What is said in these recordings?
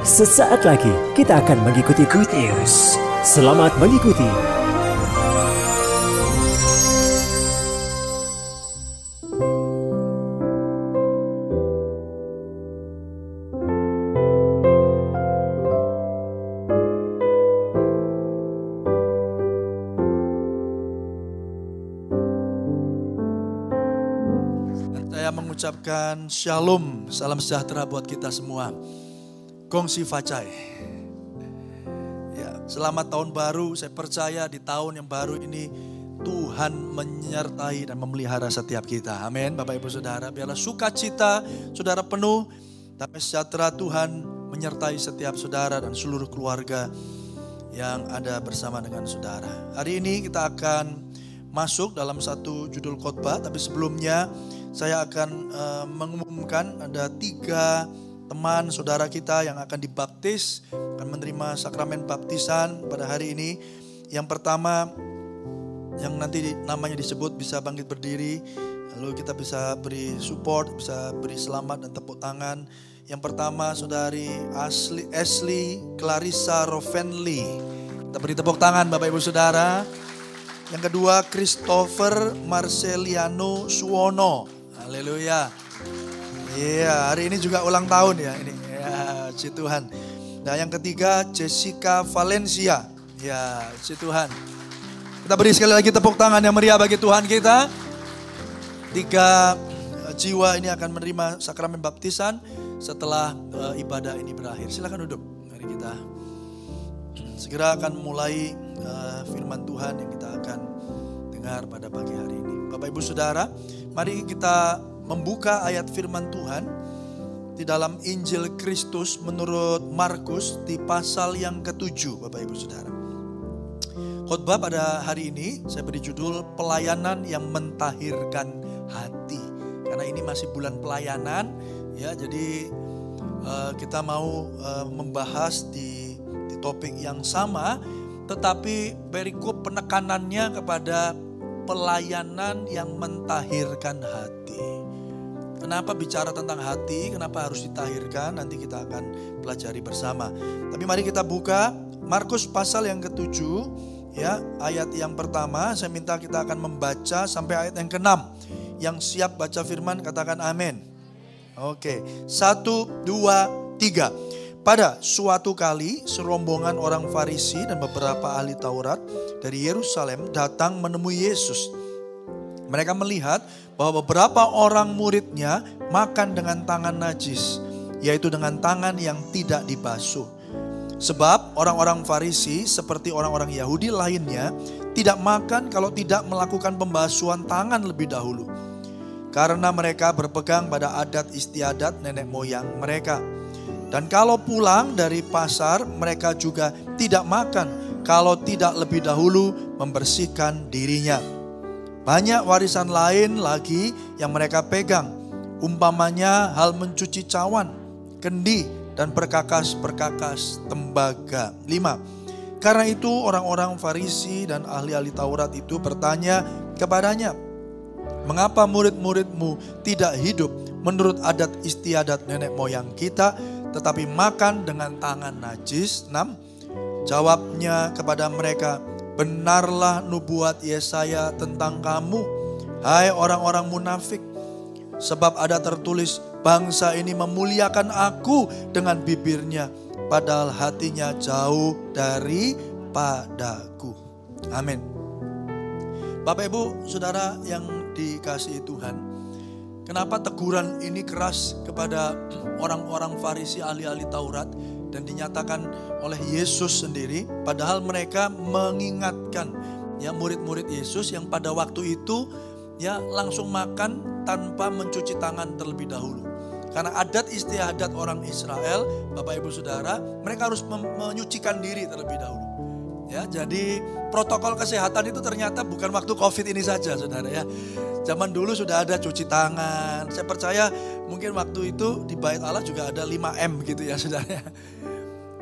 Sesaat lagi kita akan mengikuti Good News. Selamat mengikuti. Saya mengucapkan shalom, salam sejahtera buat kita semua. Gongsi Facai. Ya, selamat tahun baru. Saya percaya di tahun yang baru ini Tuhan menyertai dan memelihara setiap kita. Amin. Bapak Ibu Saudara, biarlah sukacita saudara penuh, damai sejahtera Tuhan menyertai setiap saudara dan seluruh keluarga yang ada bersama dengan saudara. Hari ini kita akan masuk dalam satu judul khotbah, tapi sebelumnya saya akan uh, mengumumkan ada tiga teman saudara kita yang akan dibaptis, akan menerima sakramen baptisan pada hari ini. Yang pertama yang nanti namanya disebut bisa bangkit berdiri, lalu kita bisa beri support, bisa beri selamat dan tepuk tangan. Yang pertama saudari Asli, Ashley Clarissa Rovenly. Kita beri tepuk tangan Bapak Ibu Saudara. Yang kedua Christopher Marceliano Suwono. Haleluya. Iya, hari ini juga ulang tahun ya ini. Ya, si Tuhan. Nah, yang ketiga Jessica Valencia. Ya, si Tuhan. Kita beri sekali lagi tepuk tangan yang meriah bagi Tuhan kita. Tiga eh, jiwa ini akan menerima sakramen baptisan setelah uh, ibadah ini berakhir. Silakan duduk. Mari kita segera akan mulai uh, firman Tuhan yang kita akan dengar pada pagi hari ini. Bapak Ibu Saudara, mari kita membuka ayat firman Tuhan di dalam Injil Kristus menurut Markus di pasal yang ketujuh, Bapak Ibu Saudara. Khotbah pada hari ini saya beri judul pelayanan yang mentahirkan hati. Karena ini masih bulan pelayanan, ya jadi uh, kita mau uh, membahas di, di topik yang sama, tetapi berikut penekanannya kepada pelayanan yang mentahirkan hati. Kenapa bicara tentang hati? Kenapa harus ditahirkan? Nanti kita akan pelajari bersama. Tapi mari kita buka Markus pasal yang ketujuh, ya ayat yang pertama. Saya minta kita akan membaca sampai ayat yang keenam. Yang siap baca firman katakan amin. Oke, satu, dua, tiga. Pada suatu kali serombongan orang Farisi dan beberapa ahli Taurat dari Yerusalem datang menemui Yesus. Mereka melihat bahwa beberapa orang muridnya makan dengan tangan najis, yaitu dengan tangan yang tidak dibasuh. Sebab orang-orang Farisi seperti orang-orang Yahudi lainnya tidak makan kalau tidak melakukan pembasuhan tangan lebih dahulu. Karena mereka berpegang pada adat istiadat nenek moyang mereka. Dan kalau pulang dari pasar mereka juga tidak makan kalau tidak lebih dahulu membersihkan dirinya. Banyak warisan lain lagi yang mereka pegang. Umpamanya hal mencuci cawan, kendi, dan perkakas-perkakas tembaga. Lima. Karena itu orang-orang Farisi dan ahli-ahli Taurat itu bertanya kepadanya, Mengapa murid-muridmu tidak hidup menurut adat istiadat nenek moyang kita, tetapi makan dengan tangan najis? 6. Jawabnya kepada mereka, benarlah nubuat Yesaya tentang kamu, hai orang-orang munafik. Sebab ada tertulis, bangsa ini memuliakan aku dengan bibirnya, padahal hatinya jauh dari padaku. Amin. Bapak Ibu, Saudara yang dikasihi Tuhan. Kenapa teguran ini keras kepada orang-orang Farisi ahli-ahli Taurat dan dinyatakan oleh Yesus sendiri padahal mereka mengingatkan ya murid-murid Yesus yang pada waktu itu ya langsung makan tanpa mencuci tangan terlebih dahulu. Karena adat istiadat orang Israel, Bapak Ibu Saudara, mereka harus menyucikan diri terlebih dahulu. Ya, jadi protokol kesehatan itu ternyata bukan waktu Covid ini saja, Saudara ya. Zaman dulu sudah ada cuci tangan. Saya percaya mungkin waktu itu di Bait Allah juga ada 5M gitu ya, Saudara.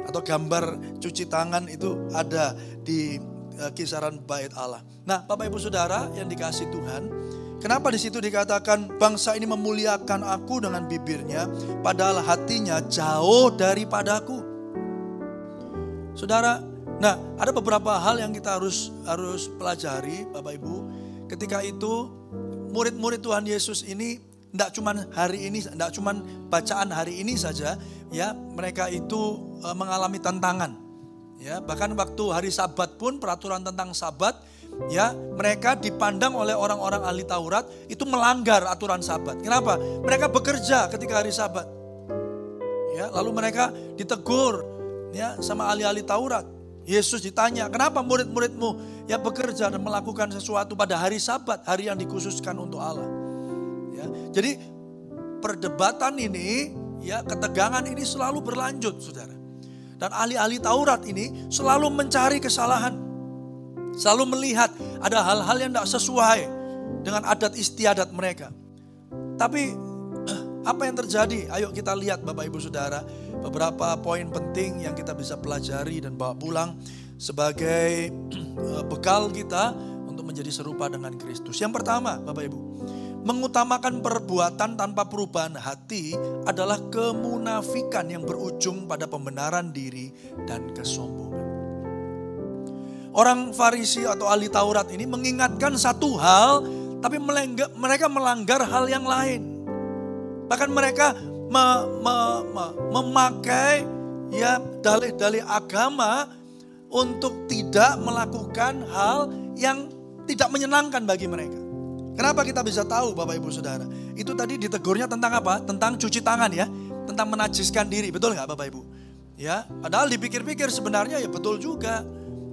Atau gambar cuci tangan itu ada di uh, kisaran Bait Allah. Nah, Bapak Ibu Saudara yang dikasih Tuhan, Kenapa di situ dikatakan bangsa ini memuliakan aku dengan bibirnya, padahal hatinya jauh daripadaku. Saudara, nah ada beberapa hal yang kita harus harus pelajari Bapak Ibu. Ketika itu murid-murid Tuhan Yesus ini tidak cuman hari ini, tidak cuman bacaan hari ini saja, ya mereka itu e, mengalami tantangan. Ya, bahkan waktu hari Sabat pun peraturan tentang Sabat, ya mereka dipandang oleh orang-orang ahli Taurat itu melanggar aturan Sabat. Kenapa? Mereka bekerja ketika hari Sabat. Ya, lalu mereka ditegur ya sama ahli-ahli Taurat. Yesus ditanya, "Kenapa murid-muridmu ya bekerja dan melakukan sesuatu pada hari Sabat, hari yang dikhususkan untuk Allah?" Ya, jadi perdebatan ini, ya ketegangan ini selalu berlanjut, Saudara. Dan ahli-ahli Taurat ini selalu mencari kesalahan. Selalu melihat ada hal-hal yang tidak sesuai dengan adat istiadat mereka. Tapi apa yang terjadi? Ayo kita lihat Bapak Ibu Saudara. Beberapa poin penting yang kita bisa pelajari dan bawa pulang sebagai bekal kita untuk menjadi serupa dengan Kristus. Yang pertama Bapak Ibu. Mengutamakan perbuatan tanpa perubahan hati adalah kemunafikan yang berujung pada pembenaran diri dan kesombongan. Orang Farisi atau ahli Taurat ini mengingatkan satu hal, tapi mereka melanggar hal yang lain. Bahkan mereka me, me, me, memakai ya dalih-dalih agama untuk tidak melakukan hal yang tidak menyenangkan bagi mereka. Kenapa kita bisa tahu Bapak Ibu Saudara? Itu tadi ditegurnya tentang apa? Tentang cuci tangan ya. Tentang menajiskan diri. Betul nggak Bapak Ibu? Ya, padahal dipikir-pikir sebenarnya ya betul juga.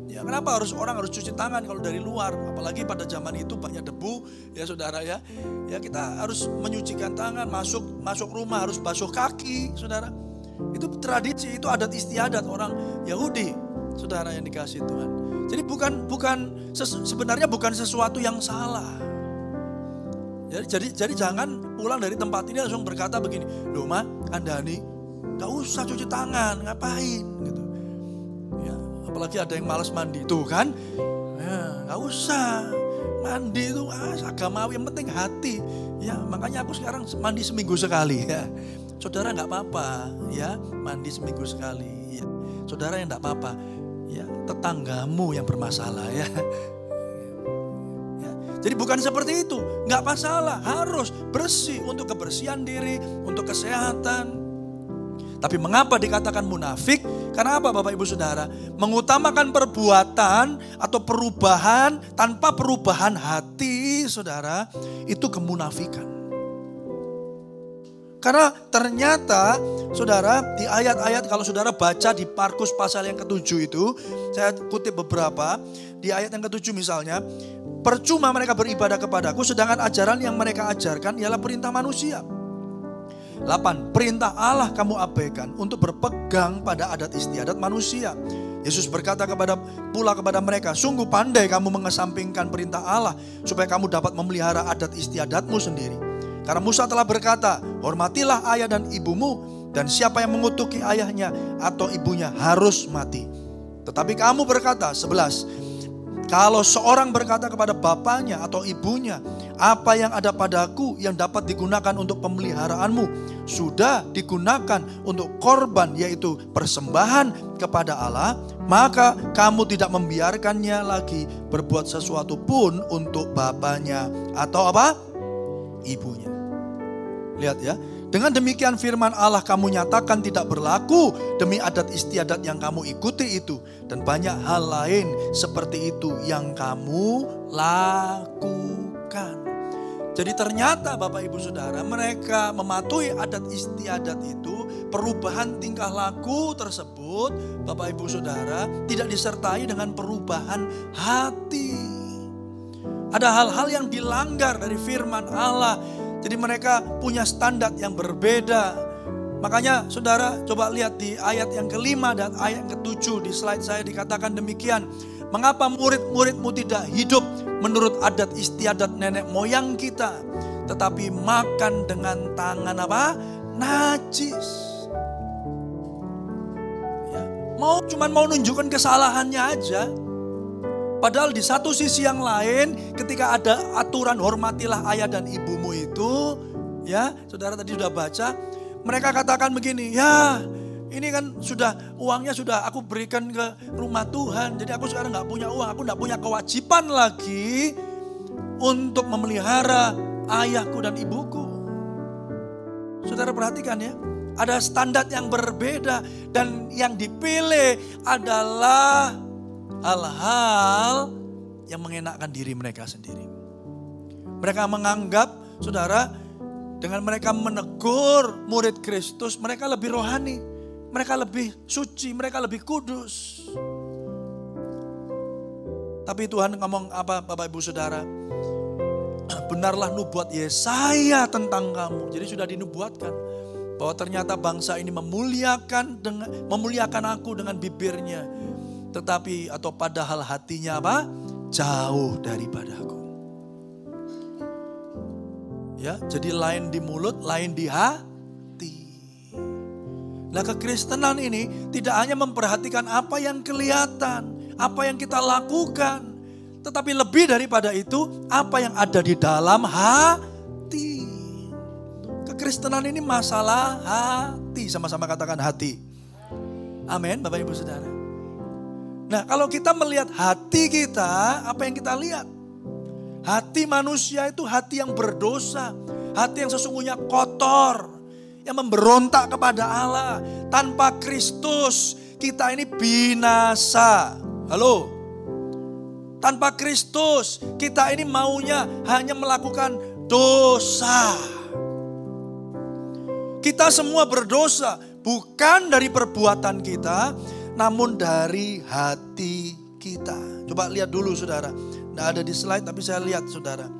Ya, kenapa harus orang harus cuci tangan kalau dari luar? Apalagi pada zaman itu banyak debu, ya saudara ya. Ya kita harus menyucikan tangan, masuk masuk rumah harus basuh kaki, saudara. Itu tradisi, itu adat istiadat orang Yahudi, saudara yang dikasih Tuhan. Jadi bukan bukan sebenarnya bukan sesuatu yang salah. Jadi, jadi jadi jangan pulang dari tempat ini langsung berkata begini, loh ma, anda nih gak usah cuci tangan, ngapain? Gitu. Apalagi ada yang malas mandi. Tuh kan? Ya nggak usah. Mandi itu ah, agamawi yang penting hati. Ya makanya aku sekarang mandi seminggu sekali ya. Saudara nggak apa-apa ya mandi seminggu sekali ya. Saudara yang nggak apa-apa ya tetanggamu yang bermasalah ya jadi bukan seperti itu, nggak masalah, harus bersih untuk kebersihan diri, untuk kesehatan, tapi mengapa dikatakan munafik? Karena apa Bapak Ibu Saudara? Mengutamakan perbuatan atau perubahan tanpa perubahan hati Saudara, itu kemunafikan. Karena ternyata saudara di ayat-ayat kalau saudara baca di Markus pasal yang ketujuh itu, saya kutip beberapa, di ayat yang ketujuh misalnya, percuma mereka beribadah kepadaku sedangkan ajaran yang mereka ajarkan ialah perintah manusia. 8. Perintah Allah kamu abaikan untuk berpegang pada adat istiadat manusia. Yesus berkata kepada pula kepada mereka, sungguh pandai kamu mengesampingkan perintah Allah supaya kamu dapat memelihara adat istiadatmu sendiri. Karena Musa telah berkata, hormatilah ayah dan ibumu dan siapa yang mengutuki ayahnya atau ibunya harus mati. Tetapi kamu berkata, 11, kalau seorang berkata kepada bapaknya atau ibunya, apa yang ada padaku yang dapat digunakan untuk pemeliharaanmu, sudah digunakan untuk korban yaitu persembahan kepada Allah, maka kamu tidak membiarkannya lagi berbuat sesuatu pun untuk bapaknya atau apa? Ibunya. Lihat ya, dengan demikian firman Allah kamu nyatakan tidak berlaku demi adat istiadat yang kamu ikuti itu. Dan banyak hal lain seperti itu yang kamu lakukan. Jadi ternyata Bapak Ibu Saudara mereka mematuhi adat istiadat itu perubahan tingkah laku tersebut Bapak Ibu Saudara tidak disertai dengan perubahan hati. Ada hal-hal yang dilanggar dari firman Allah jadi mereka punya standar yang berbeda. Makanya saudara coba lihat di ayat yang kelima dan ayat yang ketujuh di slide saya dikatakan demikian. Mengapa murid-muridmu tidak hidup menurut adat istiadat nenek moyang kita. Tetapi makan dengan tangan apa? Najis. Ya, mau cuman mau nunjukkan kesalahannya aja. Padahal di satu sisi yang lain ketika ada aturan hormatilah ayah dan ibumu itu, ya saudara tadi sudah baca, mereka katakan begini, ya ini kan sudah uangnya sudah aku berikan ke rumah Tuhan. Jadi aku sekarang nggak punya uang, aku nggak punya kewajiban lagi untuk memelihara ayahku dan ibuku. Saudara perhatikan ya, ada standar yang berbeda dan yang dipilih adalah hal-hal yang mengenakkan diri mereka sendiri. Mereka menganggap, saudara, dengan mereka menegur murid Kristus, mereka lebih rohani, mereka lebih suci, mereka lebih kudus. Tapi Tuhan ngomong apa Bapak Ibu Saudara? benarlah nubuat Yesaya tentang kamu. Jadi sudah dinubuatkan bahwa ternyata bangsa ini memuliakan dengan memuliakan aku dengan bibirnya, tetapi atau padahal hatinya apa? Jauh daripadaku. Ya, jadi lain di mulut, lain di hati. Nah, kekristenan ini tidak hanya memperhatikan apa yang kelihatan, apa yang kita lakukan, tetapi lebih daripada itu, apa yang ada di dalam hati. Kekristenan ini masalah hati. Sama-sama katakan hati. Amin, Bapak Ibu Saudara. Nah, kalau kita melihat hati kita, apa yang kita lihat? Hati manusia itu hati yang berdosa, hati yang sesungguhnya kotor, yang memberontak kepada Allah. Tanpa Kristus, kita ini binasa. Halo, tanpa Kristus, kita ini maunya hanya melakukan dosa. Kita semua berdosa, bukan dari perbuatan kita, namun dari hati kita. Coba lihat dulu saudara. Tidak ada di slide tapi saya lihat saudara.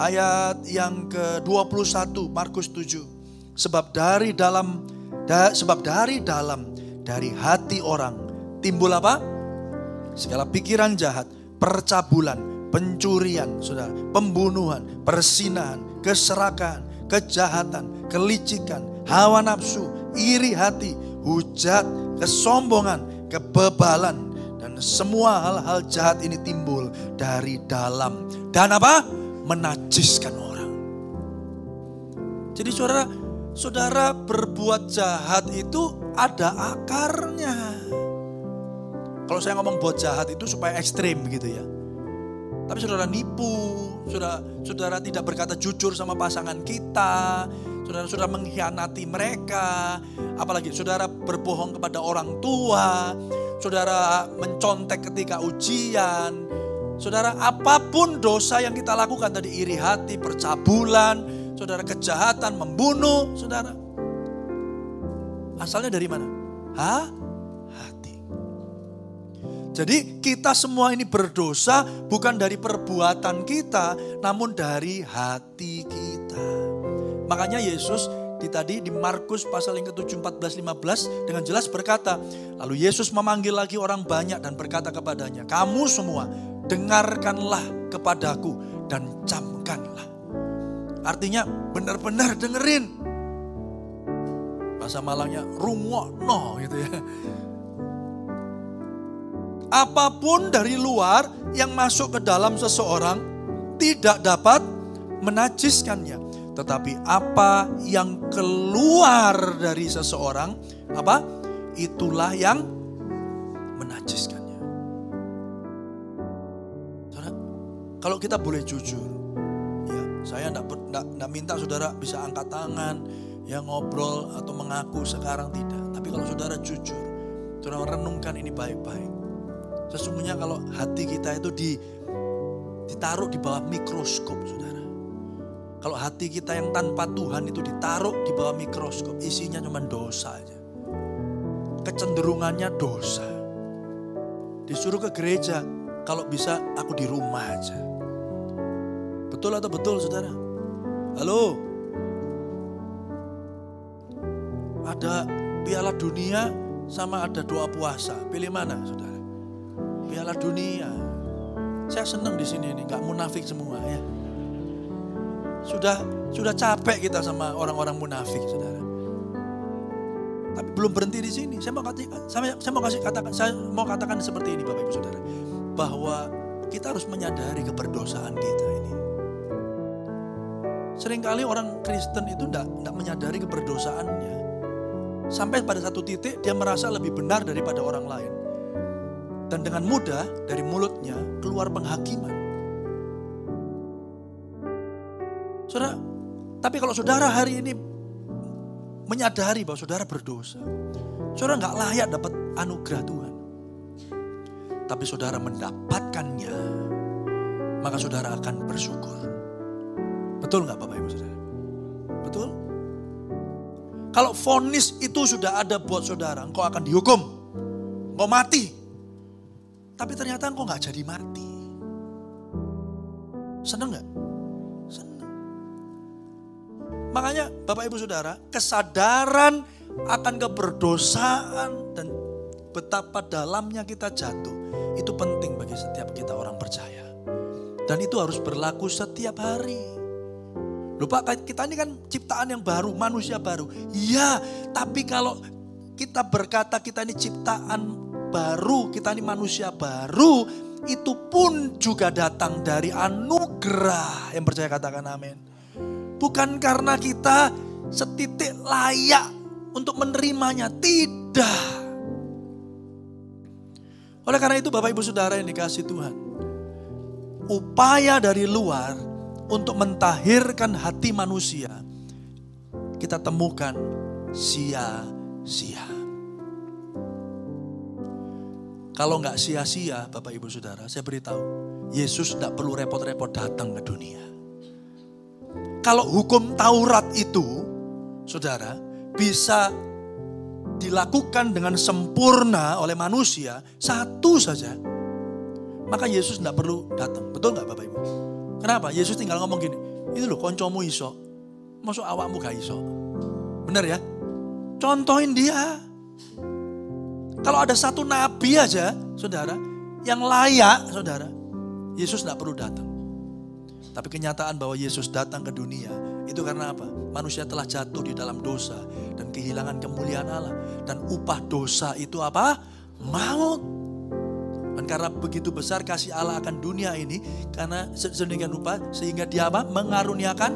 Ayat yang ke-21 Markus 7. Sebab dari dalam da, sebab dari dalam dari hati orang timbul apa? Segala pikiran jahat, percabulan, pencurian, saudara, pembunuhan, persinahan, keserakahan, kejahatan, kelicikan, hawa nafsu, iri hati, hujat, kesombongan, kebebalan, dan semua hal-hal jahat ini timbul dari dalam. Dan apa? Menajiskan orang. Jadi saudara, saudara berbuat jahat itu ada akarnya. Kalau saya ngomong buat jahat itu supaya ekstrim begitu ya. Tapi saudara nipu, saudara, saudara tidak berkata jujur sama pasangan kita, saudara saudara mengkhianati mereka, apalagi saudara berbohong kepada orang tua, saudara mencontek ketika ujian, saudara apa pun dosa yang kita lakukan tadi iri hati, percabulan, saudara kejahatan, membunuh, saudara. Asalnya dari mana? Hah? Jadi kita semua ini berdosa bukan dari perbuatan kita, namun dari hati kita. Makanya Yesus di tadi di Markus pasal yang ke-7 14 15 dengan jelas berkata, lalu Yesus memanggil lagi orang banyak dan berkata kepadanya, "Kamu semua dengarkanlah kepadaku dan camkanlah." Artinya benar-benar dengerin. Bahasa Malangnya rungokno gitu ya apa pun dari luar yang masuk ke dalam seseorang tidak dapat menajiskannya. Tetapi apa yang keluar dari seseorang, apa? Itulah yang menajiskannya. Saudara, kalau kita boleh jujur, ya saya tidak minta saudara bisa angkat tangan, ya ngobrol atau mengaku sekarang tidak. Tapi kalau saudara jujur, saudara renungkan ini baik-baik Sesungguhnya kalau hati kita itu di, ditaruh di bawah mikroskop, saudara. Kalau hati kita yang tanpa Tuhan itu ditaruh di bawah mikroskop, isinya cuma dosa aja. Kecenderungannya dosa. Disuruh ke gereja, kalau bisa aku di rumah aja. Betul atau betul saudara? Halo? Ada piala dunia sama ada doa puasa. Pilih mana saudara? Piala Dunia. Saya senang di sini nih, nggak munafik semua ya. Sudah sudah capek kita sama orang-orang munafik, saudara. Tapi belum berhenti di sini. Saya mau kasih, saya, saya mau kasih katakan, saya mau katakan seperti ini, bapak ibu saudara, bahwa kita harus menyadari keberdosaan kita ini. Seringkali orang Kristen itu tidak menyadari keberdosaannya. Sampai pada satu titik dia merasa lebih benar daripada orang lain. Dan dengan mudah dari mulutnya keluar penghakiman. Saudara, tapi kalau saudara hari ini menyadari bahwa saudara berdosa. Saudara nggak layak dapat anugerah Tuhan. Tapi saudara mendapatkannya, maka saudara akan bersyukur. Betul nggak Bapak Ibu Saudara? Betul? Kalau vonis itu sudah ada buat saudara, engkau akan dihukum. Engkau mati. Tapi ternyata engkau nggak jadi mati. Seneng nggak? Makanya Bapak Ibu Saudara, kesadaran akan keberdosaan dan betapa dalamnya kita jatuh, itu penting bagi setiap kita orang percaya. Dan itu harus berlaku setiap hari. Lupa kita ini kan ciptaan yang baru, manusia baru. Iya, tapi kalau kita berkata kita ini ciptaan baru, kita ini manusia baru, itu pun juga datang dari anugerah. Yang percaya katakan amin. Bukan karena kita setitik layak untuk menerimanya, tidak. Oleh karena itu Bapak Ibu Saudara yang dikasih Tuhan. Upaya dari luar untuk mentahirkan hati manusia, kita temukan sia-sia. Kalau nggak sia-sia, Bapak Ibu Saudara, saya beritahu, Yesus tidak perlu repot-repot datang ke dunia. Kalau hukum Taurat itu, Saudara, bisa dilakukan dengan sempurna oleh manusia, satu saja, maka Yesus tidak perlu datang. Betul nggak Bapak Ibu? Kenapa? Yesus tinggal ngomong gini, itu loh koncomu iso, masuk awakmu gak iso. Bener ya? Contohin dia. Kalau ada satu nabi aja, saudara, yang layak, saudara, Yesus tidak perlu datang. Tapi kenyataan bahwa Yesus datang ke dunia, itu karena apa? Manusia telah jatuh di dalam dosa dan kehilangan kemuliaan Allah. Dan upah dosa itu apa? Maut. Dan karena begitu besar kasih Allah akan dunia ini, karena sedemikian rupa sehingga dia apa? Mengaruniakan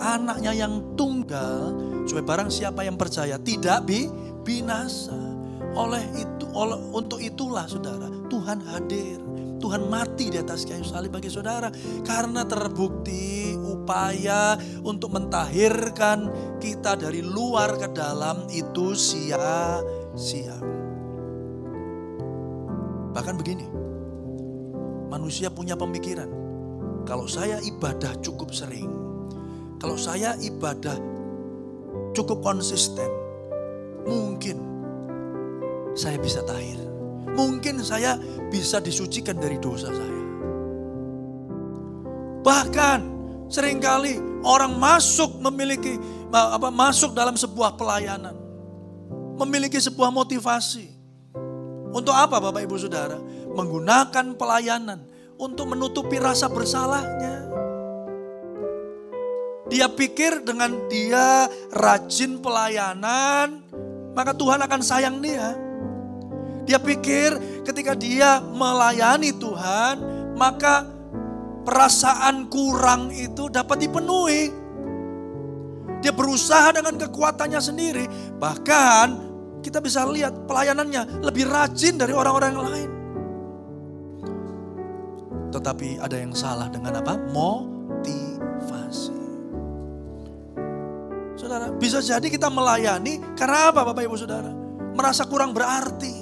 anaknya yang tunggal supaya barang siapa yang percaya tidak bi binasa. Oleh itu, oleh, untuk itulah saudara, Tuhan hadir. Tuhan mati di atas kayu salib bagi saudara. Karena terbukti upaya untuk mentahirkan kita dari luar ke dalam itu sia-sia. Bahkan begini, manusia punya pemikiran, kalau saya ibadah cukup sering, kalau saya ibadah cukup konsisten, mungkin saya bisa tahir. Mungkin saya bisa disucikan dari dosa saya. Bahkan sering kali orang masuk memiliki apa masuk dalam sebuah pelayanan, memiliki sebuah motivasi untuk apa Bapak Ibu Saudara? Menggunakan pelayanan untuk menutupi rasa bersalahnya. Dia pikir dengan dia rajin pelayanan, maka Tuhan akan sayang dia. Dia pikir ketika dia melayani Tuhan, maka perasaan kurang itu dapat dipenuhi. Dia berusaha dengan kekuatannya sendiri, bahkan kita bisa lihat pelayanannya lebih rajin dari orang-orang lain. Tetapi ada yang salah dengan apa? Motivasi. Saudara, bisa jadi kita melayani karena apa Bapak Ibu Saudara? Merasa kurang berarti.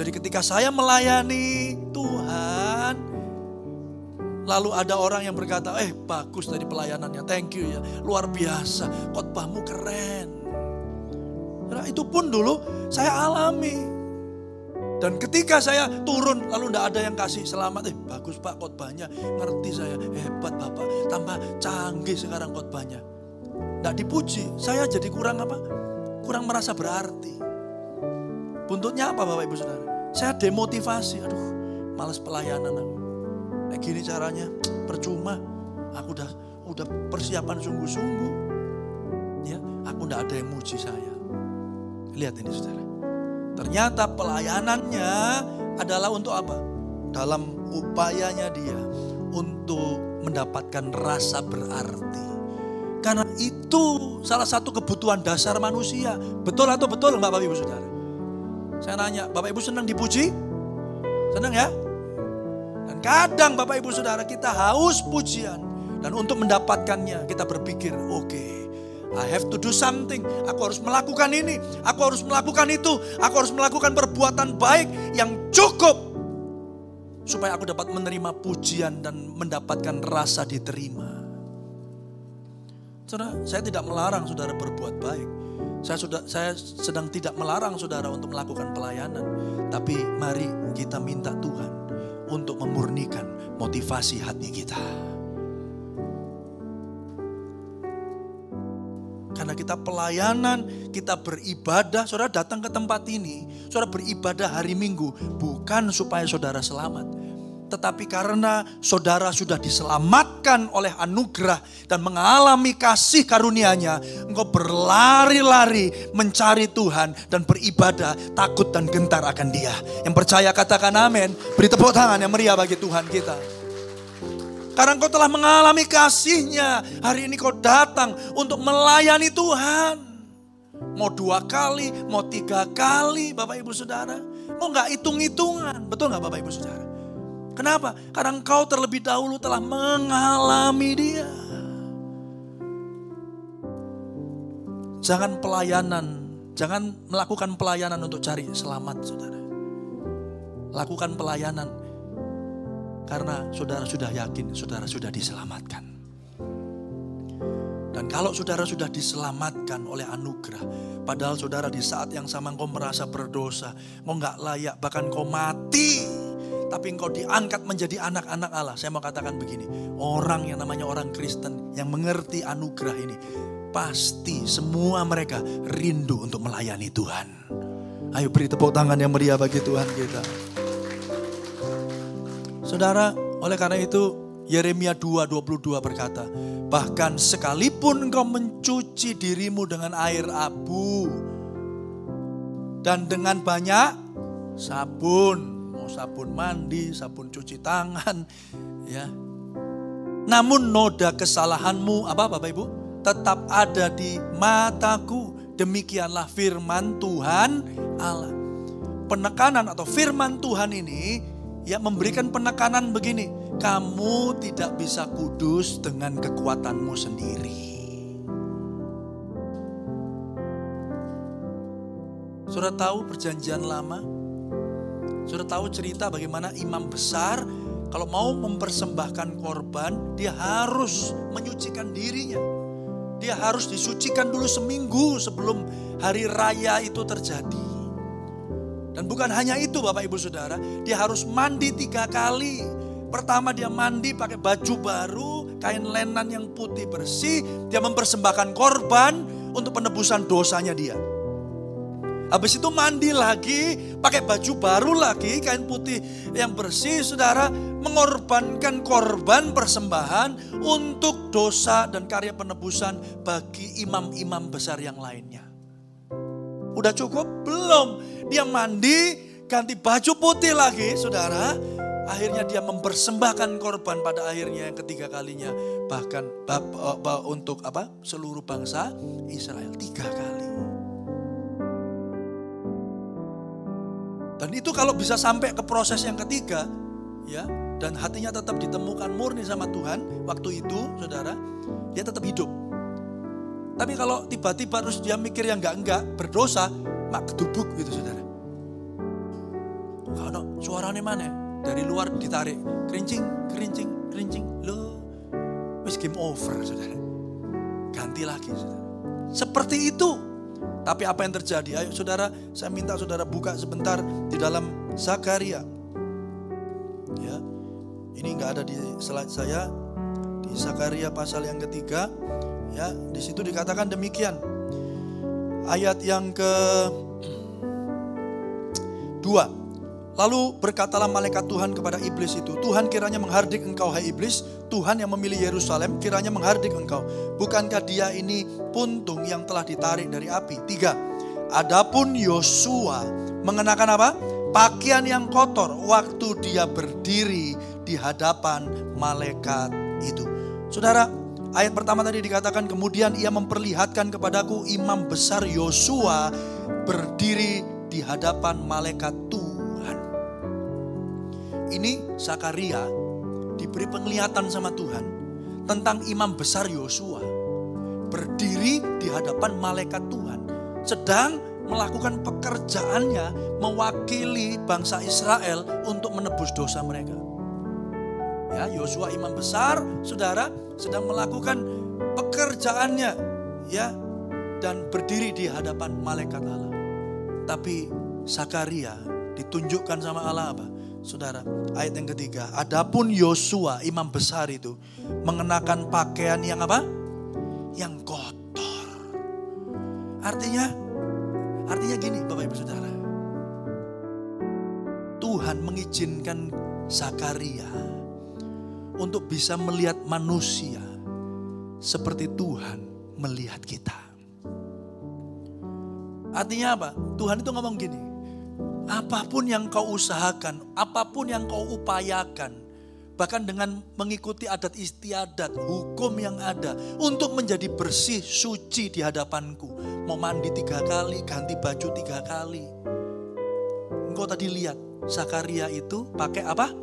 Jadi ketika saya melayani Tuhan, lalu ada orang yang berkata, eh bagus tadi pelayanannya, thank you ya, luar biasa, khotbahmu keren. Nah, itu pun dulu saya alami. Dan ketika saya turun lalu tidak ada yang kasih selamat. Eh bagus pak khotbahnya. Ngerti saya. Hebat bapak. Tambah canggih sekarang khotbahnya. Tidak dipuji. Saya jadi kurang apa? Kurang merasa berarti. Buntutnya apa bapak ibu saudara? Saya demotivasi. Aduh males pelayanan aku. Nah gini caranya. Percuma. Aku udah udah persiapan sungguh-sungguh. Ya, aku tidak ada yang muji saya. Lihat ini saudara. Ternyata pelayanannya adalah untuk apa? Dalam upayanya dia untuk mendapatkan rasa berarti. Karena itu salah satu kebutuhan dasar manusia. Betul atau betul Bapak Ibu Saudara? Saya nanya, Bapak Ibu senang dipuji? Senang ya? Dan kadang Bapak Ibu Saudara kita haus pujian. Dan untuk mendapatkannya kita berpikir, oke, okay, I have to do something. Aku harus melakukan ini, aku harus melakukan itu, aku harus melakukan perbuatan baik yang cukup supaya aku dapat menerima pujian dan mendapatkan rasa diterima. Saudara, saya tidak melarang saudara berbuat baik. Saya sudah saya sedang tidak melarang saudara untuk melakukan pelayanan, tapi mari kita minta Tuhan untuk memurnikan motivasi hati kita. Karena kita pelayanan, kita beribadah, saudara datang ke tempat ini, saudara beribadah hari Minggu, bukan supaya saudara selamat. Tetapi karena saudara sudah diselamatkan oleh anugerah dan mengalami kasih karunia-Nya, engkau berlari-lari mencari Tuhan dan beribadah, takut dan gentar akan Dia. Yang percaya katakan amin. Beri tepuk tangan yang meriah bagi Tuhan kita. Karena engkau telah mengalami kasihnya. Hari ini kau datang untuk melayani Tuhan. Mau dua kali, mau tiga kali Bapak Ibu Saudara. Mau nggak hitung-hitungan. Betul nggak Bapak Ibu Saudara? Kenapa? Karena engkau terlebih dahulu telah mengalami dia. Jangan pelayanan, jangan melakukan pelayanan untuk cari selamat saudara. Lakukan pelayanan karena saudara sudah yakin, saudara sudah diselamatkan. Dan kalau saudara sudah diselamatkan oleh anugerah, padahal saudara di saat yang sama engkau merasa berdosa, engkau nggak layak, bahkan engkau mati, tapi engkau diangkat menjadi anak-anak Allah. Saya mau katakan begini, orang yang namanya orang Kristen yang mengerti anugerah ini, pasti semua mereka rindu untuk melayani Tuhan. Ayo beri tepuk tangan yang meriah bagi Tuhan kita. Saudara, oleh karena itu Yeremia 2:22 berkata, "Bahkan sekalipun engkau mencuci dirimu dengan air abu dan dengan banyak sabun, sabun mandi, sabun cuci tangan, ya. Namun noda kesalahanmu apa Bapak Ibu? Tetap ada di mataku. Demikianlah firman Tuhan Allah. Penekanan atau firman Tuhan ini ya memberikan penekanan begini, kamu tidak bisa kudus dengan kekuatanmu sendiri. Sudah tahu perjanjian lama? Sudah tahu cerita bagaimana imam besar kalau mau mempersembahkan korban, dia harus menyucikan dirinya. Dia harus disucikan dulu seminggu sebelum hari raya itu terjadi. Dan bukan hanya itu Bapak Ibu Saudara, dia harus mandi tiga kali. Pertama dia mandi pakai baju baru, kain lenan yang putih bersih. Dia mempersembahkan korban untuk penebusan dosanya dia. Habis itu mandi lagi, pakai baju baru lagi, kain putih yang bersih, saudara, mengorbankan korban persembahan untuk dosa dan karya penebusan bagi imam-imam besar yang lainnya. Udah cukup? Belum. Dia mandi, ganti baju putih lagi, saudara. Akhirnya dia mempersembahkan korban pada akhirnya yang ketiga kalinya. Bahkan uh, untuk apa? Seluruh bangsa Israel. Tiga kali. Dan itu kalau bisa sampai ke proses yang ketiga, ya, dan hatinya tetap ditemukan murni sama Tuhan, waktu itu, saudara, dia tetap hidup. Tapi kalau tiba-tiba terus dia mikir yang enggak-enggak, berdosa, mak kedubuk gitu saudara. Kalau suaranya mana? Dari luar ditarik. Kerincing, kerincing, kerincing. Lo, wis game over, saudara. Ganti lagi, saudara. Seperti itu. Tapi apa yang terjadi? Ayo saudara, saya minta saudara buka sebentar di dalam Zakaria. Ya, ini nggak ada di slide saya. Di Zakaria pasal yang ketiga, ya, di situ dikatakan demikian. Ayat yang ke dua. Lalu berkatalah malaikat Tuhan kepada iblis itu, Tuhan kiranya menghardik engkau hai iblis, Tuhan yang memilih Yerusalem kiranya menghardik engkau. Bukankah dia ini puntung yang telah ditarik dari api? Tiga, adapun Yosua mengenakan apa? Pakaian yang kotor waktu dia berdiri di hadapan malaikat itu. Saudara, Ayat pertama tadi dikatakan kemudian ia memperlihatkan kepadaku imam besar Yosua berdiri di hadapan malaikat Tuhan. Ini Sakaria diberi penglihatan sama Tuhan tentang imam besar Yosua berdiri di hadapan malaikat Tuhan sedang melakukan pekerjaannya mewakili bangsa Israel untuk menebus dosa mereka. Ya, Yosua imam besar, saudara, sedang melakukan pekerjaannya, ya, dan berdiri di hadapan malaikat Allah. Tapi Sakaria ditunjukkan sama Allah apa? Saudara, ayat yang ketiga, adapun Yosua imam besar itu mengenakan pakaian yang apa? Yang kotor. Artinya Artinya gini Bapak Ibu Saudara. Tuhan mengizinkan Zakaria untuk bisa melihat manusia seperti Tuhan melihat kita. Artinya apa? Tuhan itu ngomong gini, apa pun yang kau usahakan, apa pun yang kau upayakan, bahkan dengan mengikuti adat istiadat, hukum yang ada untuk menjadi bersih, suci di hadapanku mau mandi tiga kali, ganti baju tiga kali. Engkau tadi lihat, Zakaria itu pakai apa?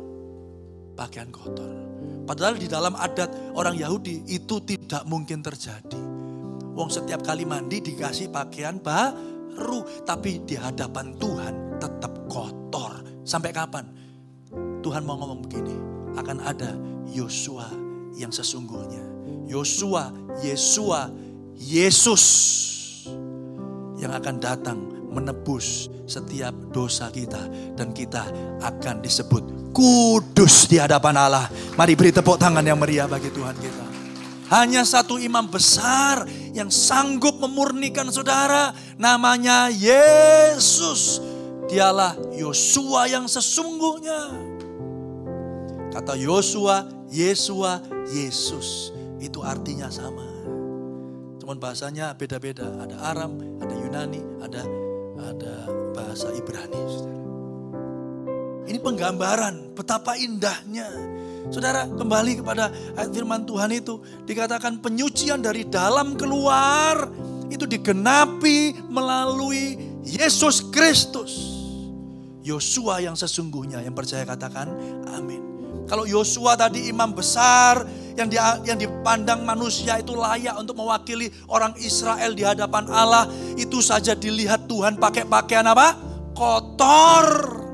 Pakaian kotor. Padahal di dalam adat orang Yahudi itu tidak mungkin terjadi. Wong setiap kali mandi dikasih pakaian baru, tapi di hadapan Tuhan tetap kotor. Sampai kapan? Tuhan mau ngomong begini, akan ada Yosua yang sesungguhnya. Yosua, Yesua, Yesus yang akan datang menebus setiap dosa kita dan kita akan disebut kudus di hadapan Allah. Mari beri tepuk tangan yang meriah bagi Tuhan kita. Hanya satu imam besar yang sanggup memurnikan saudara namanya Yesus. Dialah Yosua yang sesungguhnya. Kata Yosua, Yesua, Yesus itu artinya sama. Cuman bahasanya beda-beda. Ada Aram, ada Yunani, ada ada bahasa Ibrani. Ini penggambaran betapa indahnya. Saudara, kembali kepada ayat firman Tuhan itu dikatakan penyucian dari dalam keluar itu digenapi melalui Yesus Kristus. Yosua yang sesungguhnya yang percaya katakan amin. Kalau Yosua tadi imam besar, yang dia, yang dipandang manusia itu layak untuk mewakili orang Israel di hadapan Allah, itu saja dilihat Tuhan pakai pakaian apa? Kotor.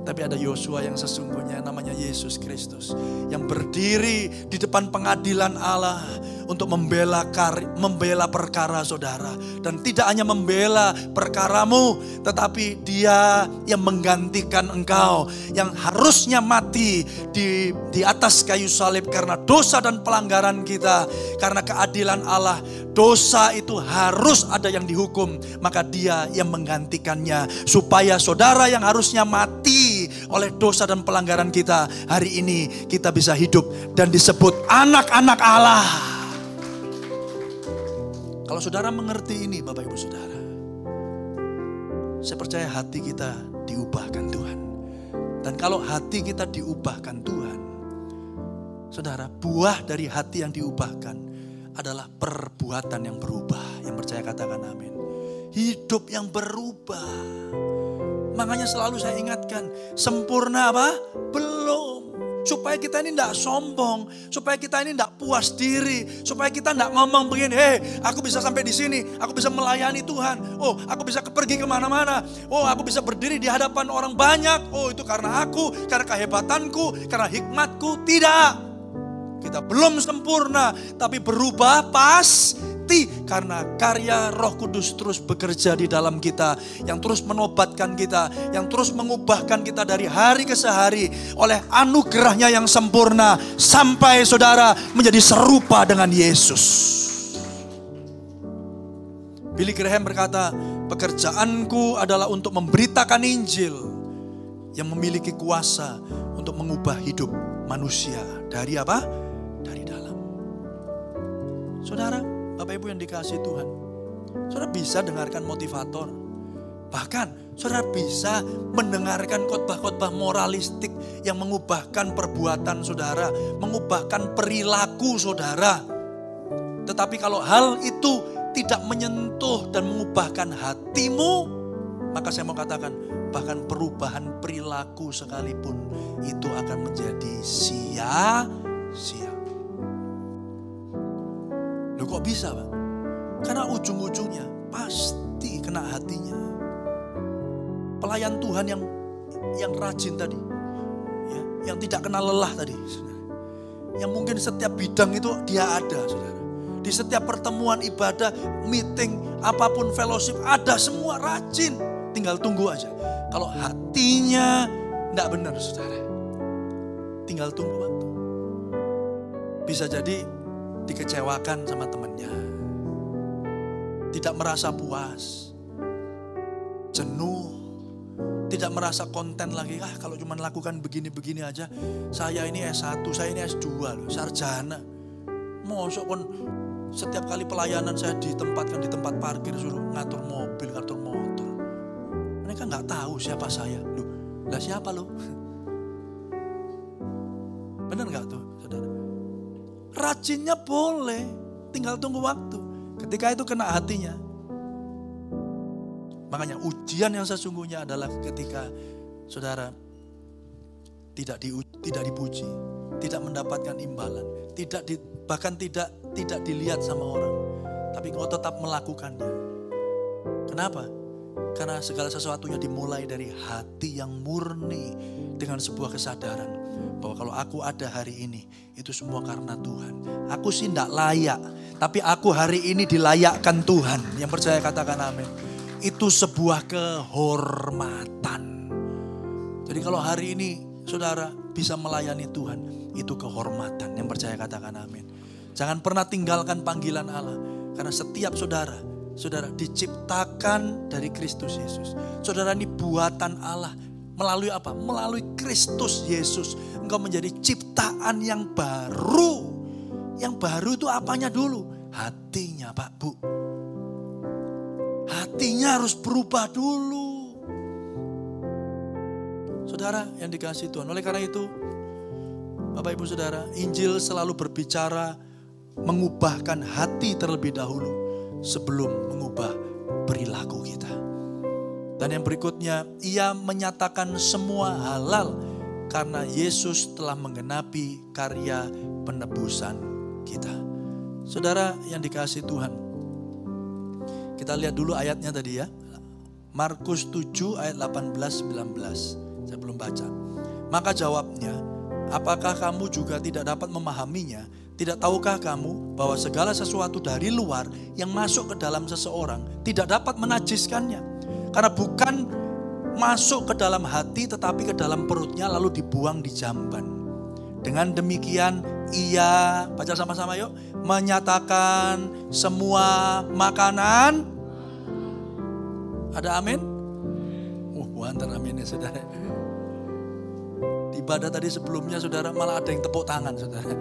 Tapi ada Yosua yang sesungguhnya namanya Yesus Kristus yang berdiri di depan pengadilan Allah untuk membela kar, membela perkara saudara. Dan tidak hanya membela perkaramu tetapi dia yang menggantikan engkau yang harusnya mati di di atas kayu salib karena dosa dan pelanggaran kita. Karena keadilan Allah dosa itu harus ada yang dihukum. Maka dia yang menggantikannya supaya saudara yang harusnya mati oleh dosa dan pelanggaran kita hari ini kita bisa hidup dan disebut anak-anak Allah kalau saudara mengerti ini Bapak Ibu Saudara. Saya percaya hati kita diubahkan Tuhan. Dan kalau hati kita diubahkan Tuhan. Saudara, buah dari hati yang diubahkan adalah perbuatan yang berubah. Yang percaya katakan amin. Hidup yang berubah. Makanya selalu saya ingatkan, sempurna apa? Belum. Supaya kita ini tidak sombong, supaya kita ini tidak puas diri, supaya kita tidak ngomong begini, hei aku bisa sampai di sini, aku bisa melayani Tuhan, oh aku bisa pergi ke mana-mana, oh aku bisa berdiri di hadapan orang banyak, oh itu karena aku, karena kehebatanku, karena hikmatku, tidak. Kita belum sempurna, tapi berubah pas karena karya Roh Kudus terus bekerja di dalam kita, yang terus menobatkan kita, yang terus mengubahkan kita dari hari ke sehari oleh anugerahnya yang sempurna sampai saudara menjadi serupa dengan Yesus. Billy Graham berkata, pekerjaanku adalah untuk memberitakan Injil yang memiliki kuasa untuk mengubah hidup manusia dari apa? Dari dalam. Saudara, Bapak Ibu yang dikasih Tuhan. Saudara bisa dengarkan motivator. Bahkan saudara bisa mendengarkan khotbah-khotbah moralistik yang mengubahkan perbuatan saudara, mengubahkan perilaku saudara. Tetapi kalau hal itu tidak menyentuh dan mengubahkan hatimu, maka saya mau katakan bahkan perubahan perilaku sekalipun itu akan menjadi sia-sia. Kok bisa Pak? Karena ujung-ujungnya pasti kena hatinya. Pelayan Tuhan yang yang rajin tadi, ya, yang tidak kenal lelah tadi, yang mungkin setiap bidang itu dia ada, saudara. Di setiap pertemuan ibadah, meeting, apa pun fellowship, ada semua rajin. Tinggal tunggu aja. Kalau hatinya tidak benar, saudara. Tinggal tunggu waktu. Bisa jadi dikecewakan sama temannya. Tidak merasa puas. Jenuh tidak merasa konten lagi. Ah kalau cuma lakukan begini-begini aja, saya ini S1, saya ini S2 loh, sarjana. Mosok kon setiap kali pelayanan saya ditempatkan di tempat parkir suruh ngatur mobil, ngatur motor. Mereka nggak tahu siapa saya. Loh, lah siapa lo? Benar nggak tuh, saudara? Rajinnya boleh, tinggal tunggu waktu. Ketika itu kena hatinya, Makanya ujian yang sesungguhnya adalah ketika saudara tidak di, tidak dipuji, tidak mendapatkan imbalan, tidak di, bahkan tidak tidak dilihat sama orang, tapi kau tetap melakukannya. Kenapa? Karena segala sesuatunya dimulai dari hati yang murni dengan sebuah kesadaran bahwa kalau aku ada hari ini itu semua karena Tuhan. Aku sih tidak layak, tapi aku hari ini dilayakkan Tuhan. Yang percaya katakan amin itu sebuah kehormatan. Jadi kalau hari ini saudara bisa melayani Tuhan, itu kehormatan. Yang percaya katakan amin. Jangan pernah tinggalkan panggilan Allah. Karena setiap saudara, saudara diciptakan dari Kristus Yesus. Saudara ini buatan Allah. Melalui apa? Melalui Kristus Yesus. Engkau menjadi ciptaan yang baru. Yang baru itu apanya dulu? Hatinya Pak Bu Hatinya harus berubah dulu. Saudara yang dikasih Tuhan. Oleh karena itu, Bapak Ibu Saudara, Injil selalu berbicara mengubahkan hati terlebih dahulu sebelum mengubah perilaku kita. Dan yang berikutnya, ia menyatakan semua halal karena Yesus telah menggenapi karya penebusan kita. Saudara yang dikasih Tuhan, kita lihat dulu ayatnya tadi ya. Markus 7 ayat 18 19. Saya belum baca. Maka jawabnya, apakah kamu juga tidak dapat memahaminya? Tidak tahukah kamu bahwa segala sesuatu dari luar yang masuk ke dalam seseorang tidak dapat menajiskannya? Karena bukan masuk ke dalam hati tetapi ke dalam perutnya lalu dibuang di jamban. Dengan demikian ia, baca sama-sama yuk, menyatakan semua makanan. Ada amin? Uh, buantan amin ya saudara. Ibadah tadi sebelumnya saudara malah ada yang tepuk tangan saudara.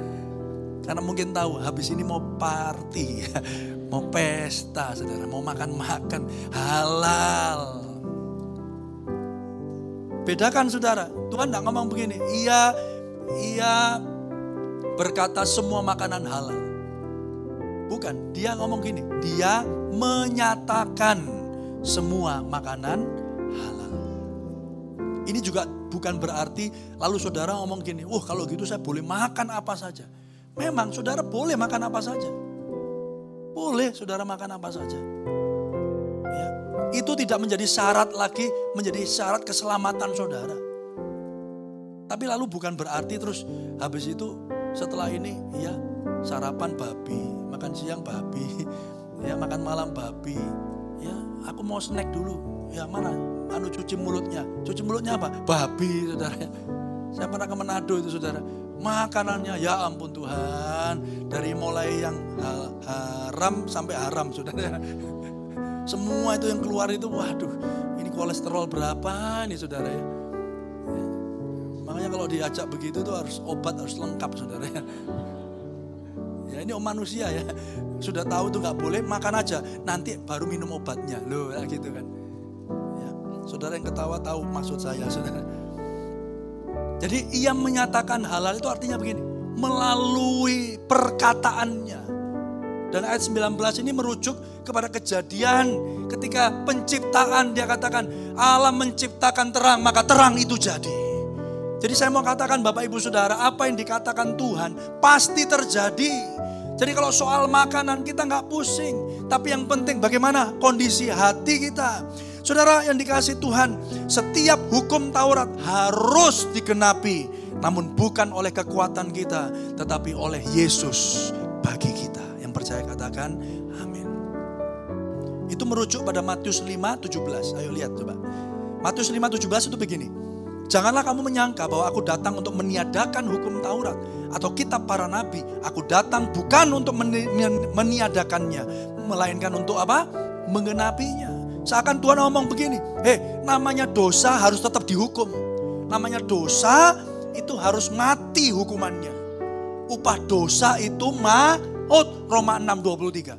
Karena mungkin tahu habis ini mau party, mau pesta saudara, mau makan-makan halal. Bedakan saudara, Tuhan tidak ngomong begini, iya ia berkata semua makanan halal. Bukan, dia ngomong gini, dia menyatakan semua makanan halal. Ini juga bukan berarti lalu saudara ngomong gini, oh kalau gitu saya boleh makan apa saja. Memang saudara boleh makan apa saja. Boleh saudara makan apa saja. Ya, itu tidak menjadi syarat lagi, menjadi syarat keselamatan saudara. Tapi lalu bukan berarti terus habis itu setelah ini ya sarapan babi, makan siang babi, ya makan malam babi. Ya, aku mau snack dulu. Ya mana? Anu cuci mulutnya. Cuci mulutnya apa? Babi, saudara. Saya pernah ke Manado itu, saudara. Makanannya, ya ampun Tuhan. Dari mulai yang haram sampai haram, saudara. Semua itu yang keluar itu, waduh, ini kolesterol berapa ini, saudara ya Makanya kalau diajak begitu tuh harus obat harus lengkap saudara ya. Ya ini om manusia ya. Sudah tahu tuh nggak boleh makan aja. Nanti baru minum obatnya. Loh ya gitu kan. Ya, saudara yang ketawa tahu maksud saya saudara. Jadi ia menyatakan halal itu artinya begini. Melalui perkataannya. Dan ayat 19 ini merujuk kepada kejadian ketika penciptaan dia katakan Allah menciptakan terang maka terang itu jadi. Jadi saya mau katakan Bapak Ibu Saudara apa yang dikatakan Tuhan pasti terjadi. Jadi kalau soal makanan kita nggak pusing. Tapi yang penting bagaimana kondisi hati kita. Saudara yang dikasih Tuhan setiap hukum Taurat harus digenapi. Namun bukan oleh kekuatan kita tetapi oleh Yesus bagi kita percaya katakan amin. Itu merujuk pada Matius 5, 17. Ayo lihat coba. Matius 5, 17 itu begini. Janganlah kamu menyangka bahwa aku datang untuk meniadakan hukum Taurat atau kitab para nabi. Aku datang bukan untuk meniadakannya, melainkan untuk apa? Mengenapinya. Seakan Tuhan ngomong begini, hei namanya dosa harus tetap dihukum. Namanya dosa itu harus mati hukumannya. Upah dosa itu Oh, Roma 6:23.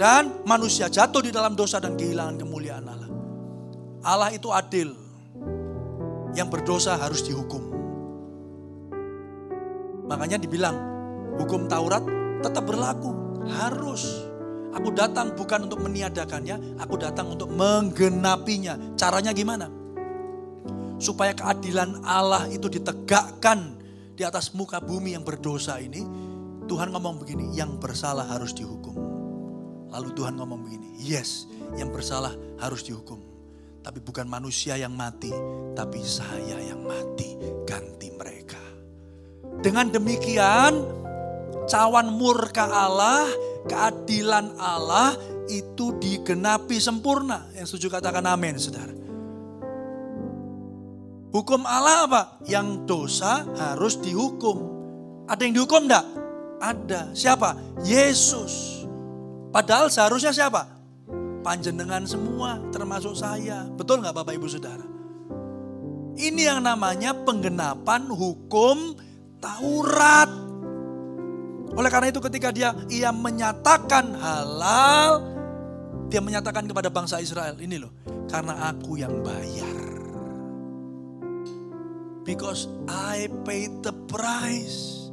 Dan manusia jatuh di dalam dosa dan kehilangan kemuliaan Allah. Allah itu adil. Yang berdosa harus dihukum. Makanya dibilang hukum Taurat tetap berlaku, harus. Aku datang bukan untuk meniadakannya, aku datang untuk menggenapinya. Caranya gimana? Supaya keadilan Allah itu ditegakkan di atas muka bumi yang berdosa ini, Tuhan ngomong begini, yang bersalah harus dihukum. Lalu Tuhan ngomong begini, yes, yang bersalah harus dihukum. Tapi bukan manusia yang mati, tapi saya yang mati ganti mereka. Dengan demikian, cawan murka Allah, keadilan Allah itu digenapi sempurna. Yang setuju katakan amin, saudara. Hukum Allah apa? Yang dosa harus dihukum. Ada yang dihukum enggak? Ada. Siapa? Yesus. Padahal seharusnya siapa? Panjenengan semua, termasuk saya. Betul nggak Bapak Ibu Saudara? Ini yang namanya penggenapan hukum Taurat. Oleh karena itu ketika dia ia menyatakan halal, dia menyatakan kepada bangsa Israel, ini loh, karena aku yang bayar. Because I paid the price.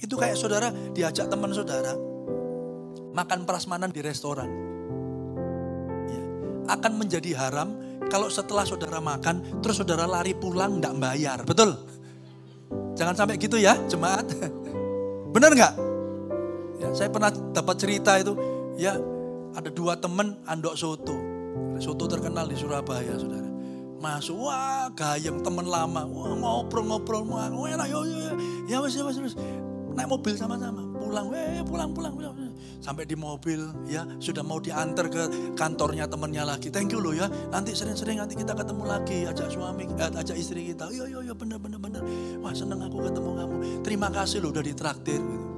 Itu kayak saudara diajak teman saudara makan prasmanan di restoran. Ya. Akan menjadi haram kalau setelah saudara makan terus saudara lari pulang tidak bayar. Betul? Jangan sampai gitu ya jemaat. Benar nggak? Ya, saya pernah dapat cerita itu ya ada dua teman andok soto. Soto terkenal di Surabaya saudara. Masuk, wah gayeng teman lama, wah ngobrol-ngobrol, wah enak, ya, ya, ya, ya, ya, ya, naik mobil sama-sama, pulang, pulang, pulang, pulang. Sampai di mobil ya, sudah mau diantar ke kantornya temennya lagi. Thank you loh ya, nanti sering-sering nanti kita ketemu lagi, ajak suami, eh, ajak istri kita. Iya, iya, iya, bener, bener, bener. Wah seneng aku ketemu kamu. Terima kasih loh udah ditraktir. Gitu.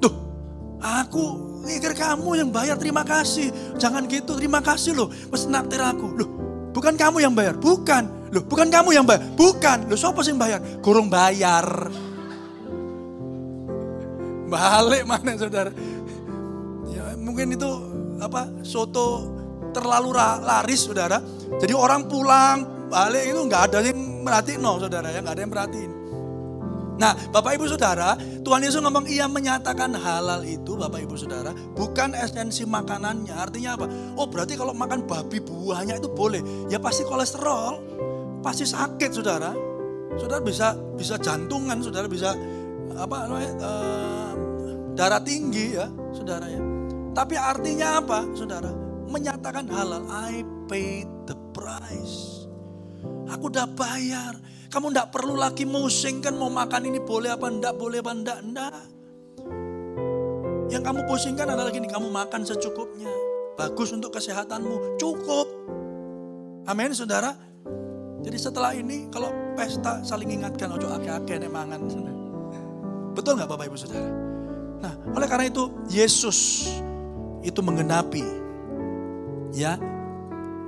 Tuh, aku mikir kamu yang bayar terima kasih. Jangan gitu, terima kasih loh. Mas naktir aku. Loh, bukan kamu yang bayar, bukan. Loh, bukan kamu yang bayar, bukan. Loh, siapa sih yang bayar? Kurung bayar. Balik mana saudara? Mungkin itu apa soto terlalu laris saudara. Jadi orang pulang balik itu nggak ada yang merhatiin no saudara ya nggak ada yang perhatiin. Nah Bapak Ibu Saudara Tuhan Yesus ngomong ia menyatakan halal itu Bapak Ibu Saudara bukan esensi makanannya artinya apa? Oh berarti kalau makan babi buahnya itu boleh ya pasti kolesterol pasti sakit saudara saudara bisa bisa jantungan saudara bisa apa namanya uh, darah tinggi ya, saudara ya. Tapi artinya apa, saudara? Menyatakan halal, I paid the price. Aku udah bayar. Kamu ndak perlu lagi musing kan mau makan ini boleh apa ndak, boleh apa ndak, ndak. Yang kamu pusingkan adalah gini, kamu makan secukupnya. Bagus untuk kesehatanmu, cukup. Amin, saudara. Jadi setelah ini kalau pesta saling ingatkan ojo ake-ake mangan. Betul nggak Bapak Ibu Saudara? Nah, oleh karena itu Yesus itu menggenapi ya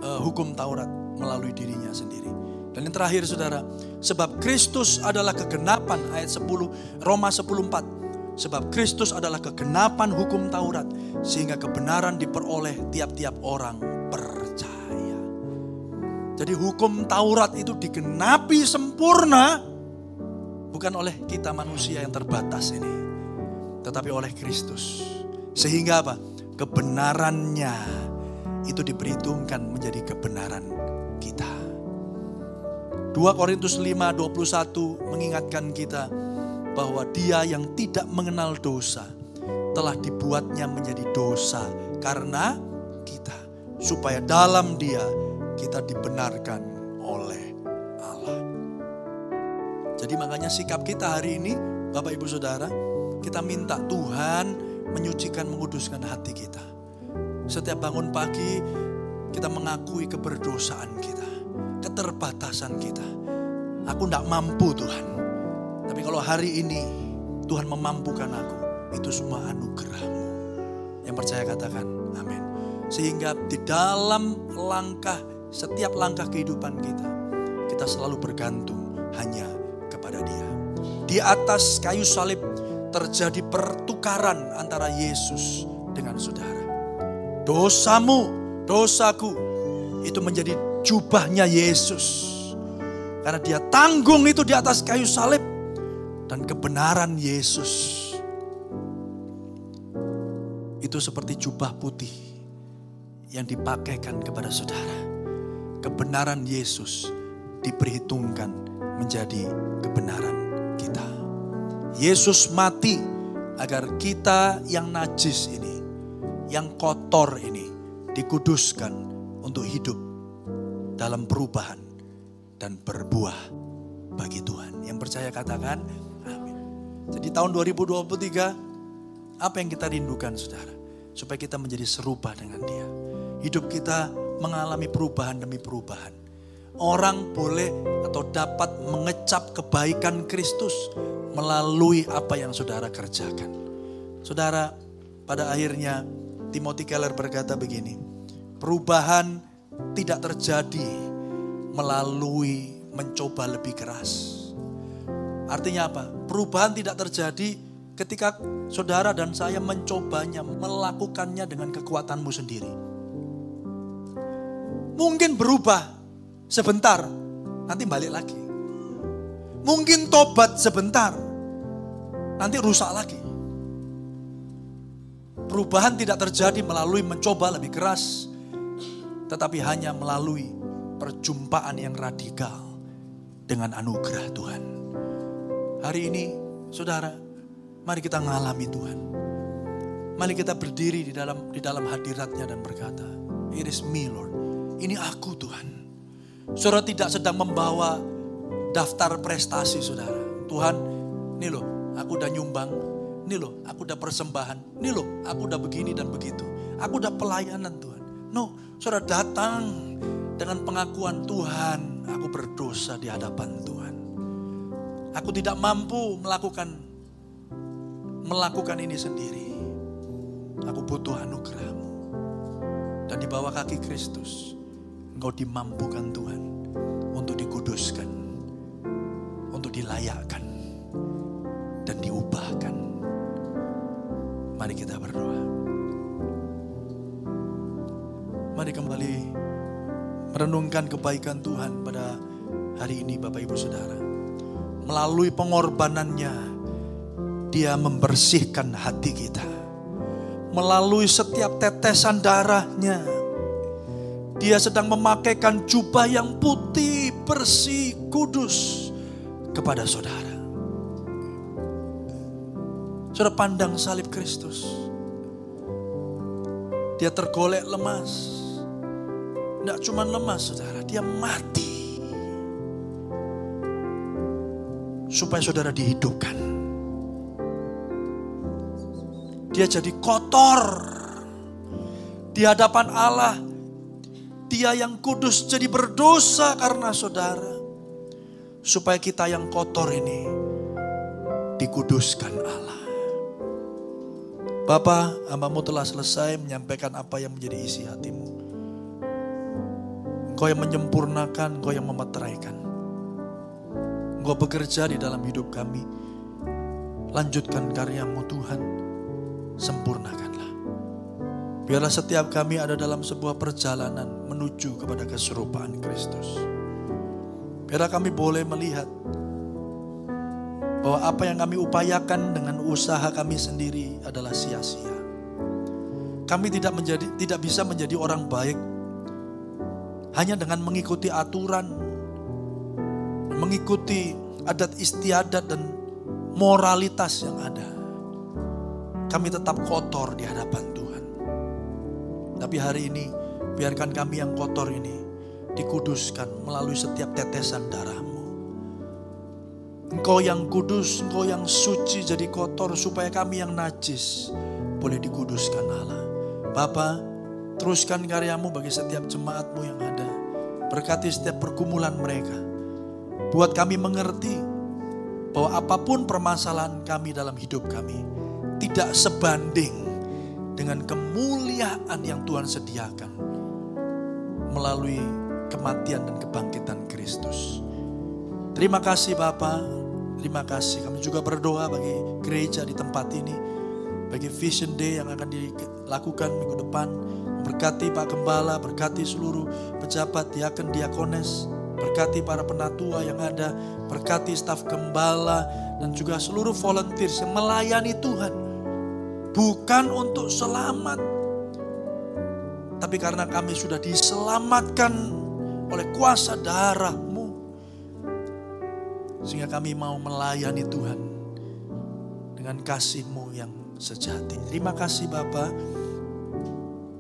uh, hukum Taurat melalui dirinya sendiri. Dan yang terakhir Saudara, sebab Kristus adalah kegenapan ayat 10 Roma 10:4. Sebab Kristus adalah kegenapan hukum Taurat sehingga kebenaran diperoleh tiap-tiap orang percaya. Jadi hukum Taurat itu digenapi sempurna bukan oleh kita manusia yang terbatas ini tetapi oleh Kristus. Sehingga apa? Kebenarannya itu diperhitungkan menjadi kebenaran kita. 2 Korintus 5 21 mengingatkan kita bahwa dia yang tidak mengenal dosa telah dibuatnya menjadi dosa karena kita. Supaya dalam dia kita dibenarkan oleh Allah. Jadi makanya sikap kita hari ini Bapak Ibu Saudara, kita minta Tuhan menyucikan menguduskan hati kita. Setiap bangun pagi kita mengakui keberdosaan kita, keterbatasan kita. Aku tidak mampu Tuhan. Tapi kalau hari ini Tuhan memampukan aku, itu semua anugerahmu. Yang percaya katakan amin. Sehingga di dalam langkah, setiap langkah kehidupan kita, kita selalu bergantung hanya kepada dia. Di atas kayu salib terjadi pertukaran antara Yesus dengan saudara. Dosamu, dosaku, itu menjadi jubahnya Yesus. Karena dia tanggung itu di atas kayu salib. Dan kebenaran Yesus itu seperti jubah putih yang dipakaikan kepada saudara. Kebenaran Yesus diperhitungkan menjadi kebenaran kita. Yesus mati agar kita yang najis ini, yang kotor ini dikuduskan untuk hidup dalam perubahan dan berbuah bagi Tuhan. Yang percaya katakan amin. Jadi tahun 2023 apa yang kita rindukan saudara? supaya kita menjadi serupa dengan dia. Hidup kita mengalami perubahan demi perubahan. Orang boleh atau dapat mengecap kebaikan Kristus melalui apa yang saudara kerjakan. Saudara, pada akhirnya Timothy Keller berkata begini, perubahan tidak terjadi melalui mencoba lebih keras. Artinya apa? Perubahan tidak terjadi ketika saudara dan saya mencobanya, melakukannya dengan kekuatanmu sendiri. Mungkin berubah sebentar, nanti balik lagi. Mungkin tobat sebentar, nanti rusak lagi. Perubahan tidak terjadi melalui mencoba lebih keras, tetapi hanya melalui perjumpaan yang radikal dengan anugerah Tuhan. Hari ini, saudara, Mari kita mengalami Tuhan. Mari kita berdiri di dalam di dalam hadiratnya dan berkata, It is me Lord. Ini aku Tuhan. Saudara tidak sedang membawa daftar prestasi saudara. Tuhan, ini loh aku udah nyumbang. Ini loh aku udah persembahan. Ini loh aku udah begini dan begitu. Aku udah pelayanan Tuhan. No, saudara datang dengan pengakuan Tuhan, aku berdosa di hadapan Tuhan. Aku tidak mampu melakukan melakukan ini sendiri. Aku butuh anugerahmu. Dan di bawah kaki Kristus, engkau dimampukan Tuhan untuk dikuduskan, untuk dilayakkan, dan diubahkan. Mari kita berdoa. Mari kembali merenungkan kebaikan Tuhan pada hari ini Bapak Ibu Saudara. Melalui pengorbanannya, dia membersihkan hati kita. Melalui setiap tetesan darahnya. Dia sedang memakaikan jubah yang putih, bersih, kudus kepada saudara. Saudara pandang salib Kristus. Dia tergolek lemas. Tidak cuma lemas saudara, dia mati. Supaya saudara dihidupkan. Dia jadi kotor di hadapan Allah. Dia yang kudus jadi berdosa karena saudara. Supaya kita yang kotor ini dikuduskan Allah. Bapak, hambamu telah selesai menyampaikan apa yang menjadi isi hatimu. Engkau yang menyempurnakan, engkau yang memeteraikan. Engkau bekerja di dalam hidup kami. Lanjutkan karyamu Tuhan sempurnakanlah. Biarlah setiap kami ada dalam sebuah perjalanan menuju kepada keserupaan Kristus. Biarlah kami boleh melihat bahwa apa yang kami upayakan dengan usaha kami sendiri adalah sia-sia. Kami tidak menjadi tidak bisa menjadi orang baik hanya dengan mengikuti aturan, mengikuti adat istiadat dan moralitas yang ada. Kami tetap kotor di hadapan Tuhan. Tapi hari ini biarkan kami yang kotor ini dikuduskan melalui setiap tetesan darahmu. Engkau yang kudus, engkau yang suci jadi kotor supaya kami yang najis boleh dikuduskan Allah. Bapa, teruskan karyamu bagi setiap jemaatmu yang ada. Berkati setiap pergumulan mereka. Buat kami mengerti bahwa apa pun permasalahan kami dalam hidup kami tidak sebanding dengan kemuliaan yang Tuhan sediakan melalui kematian dan kebangkitan Kristus. Terima kasih Bapak, Terima kasih. Kami juga berdoa bagi gereja di tempat ini. Bagi Vision Day yang akan dilakukan minggu depan. Berkati Pak Gembala, berkati seluruh pejabat, diaken, diakones. Berkati para penatua yang ada. Berkati staf Gembala dan juga seluruh volunteers yang melayani Tuhan. Bukan untuk selamat. Tapi karena kami sudah diselamatkan oleh kuasa darah sehingga kami mau melayani Tuhan dengan kasih-Mu yang sejati. Terima kasih Bapak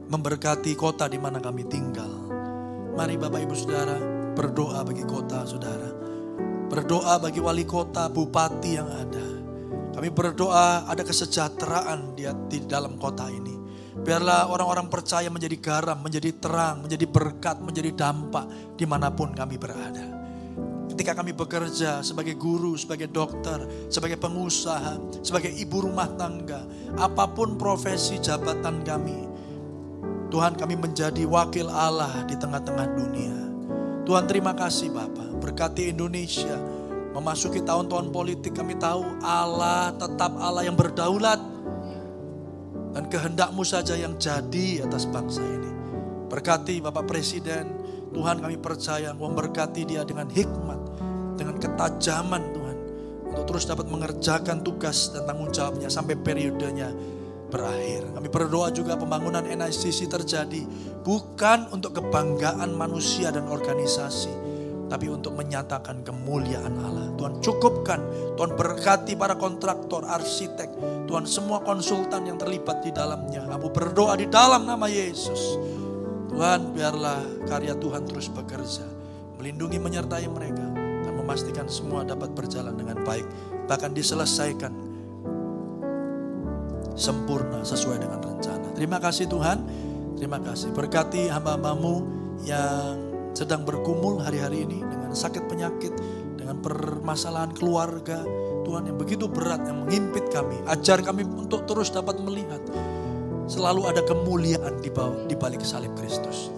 memberkati kota di mana kami tinggal. Mari Bapak Ibu Saudara berdoa bagi kota Saudara. Berdoa bagi wali kota, bupati yang ada. Kami berdoa ada kesejahteraan di dalam kota ini. Biarlah orang-orang percaya menjadi garam, menjadi terang, menjadi berkat, menjadi dampak di mana pun kami berada. Ketika kami bekerja sebagai guru, sebagai dokter, sebagai pengusaha, sebagai ibu rumah tangga, apa pun profesi jabatan kami, Tuhan kami menjadi wakil Allah di tengah-tengah dunia. Tuhan terima kasih Bapak, berkati Indonesia, memasuki tahun-tahun politik kami tahu Allah tetap Allah yang berdaulat. Dan kehendakmu saja yang jadi atas bangsa ini. Berkati Bapak Presiden, Tuhan kami percaya memberkati dia dengan hikmat, dengan ketajaman Tuhan. Untuk terus dapat mengerjakan tugas dan tanggung jawabnya sampai periodenya berakhir. Kami berdoa juga pembangunan NICC terjadi bukan untuk kebanggaan manusia dan organisasi, tapi untuk menyatakan kemuliaan Allah. Tuhan cukupkan, Tuhan berkati para kontraktor, arsitek, Tuhan semua konsultan yang terlibat di dalamnya. Kamu berdoa di dalam nama Yesus. Tuhan biarlah karya Tuhan terus bekerja. Melindungi menyertai mereka. Dan memastikan semua dapat berjalan dengan baik. Bahkan diselesaikan sempurna sesuai dengan rencana. Terima kasih Tuhan. Terima kasih. Berkati hamba-hambamu yang sedang bergumul hari-hari ini dengan sakit penyakit, dengan permasalahan keluarga. Tuhan yang begitu berat yang mengimpit kami. Ajar kami untuk terus dapat melihat Selalu ada kemuliaan di, balik salib Kristus.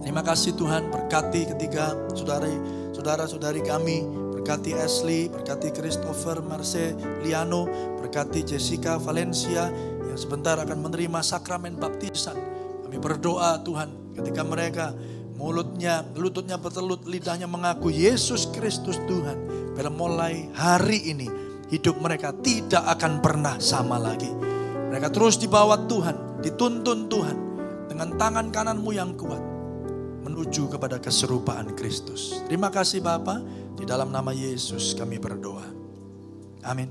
Terima kasih Tuhan berkati ketiga saudari, saudara-saudari kami. Berkati Ashley, berkati Christopher, Marce, Liano, berkati Jessica, Valencia yang sebentar akan menerima sakramen baptisan. Kami berdoa Tuhan ketika mereka mulutnya, lututnya bertelut, lidahnya mengaku Yesus Kristus Tuhan. Bila mulai hari ini hidup mereka tidak akan pernah sama lagi mereka terus dibawa Tuhan, dituntun Tuhan dengan tangan kananmu yang kuat menuju kepada keserupaan Kristus. Terima kasih Bapa, di dalam nama Yesus kami berdoa. Amin.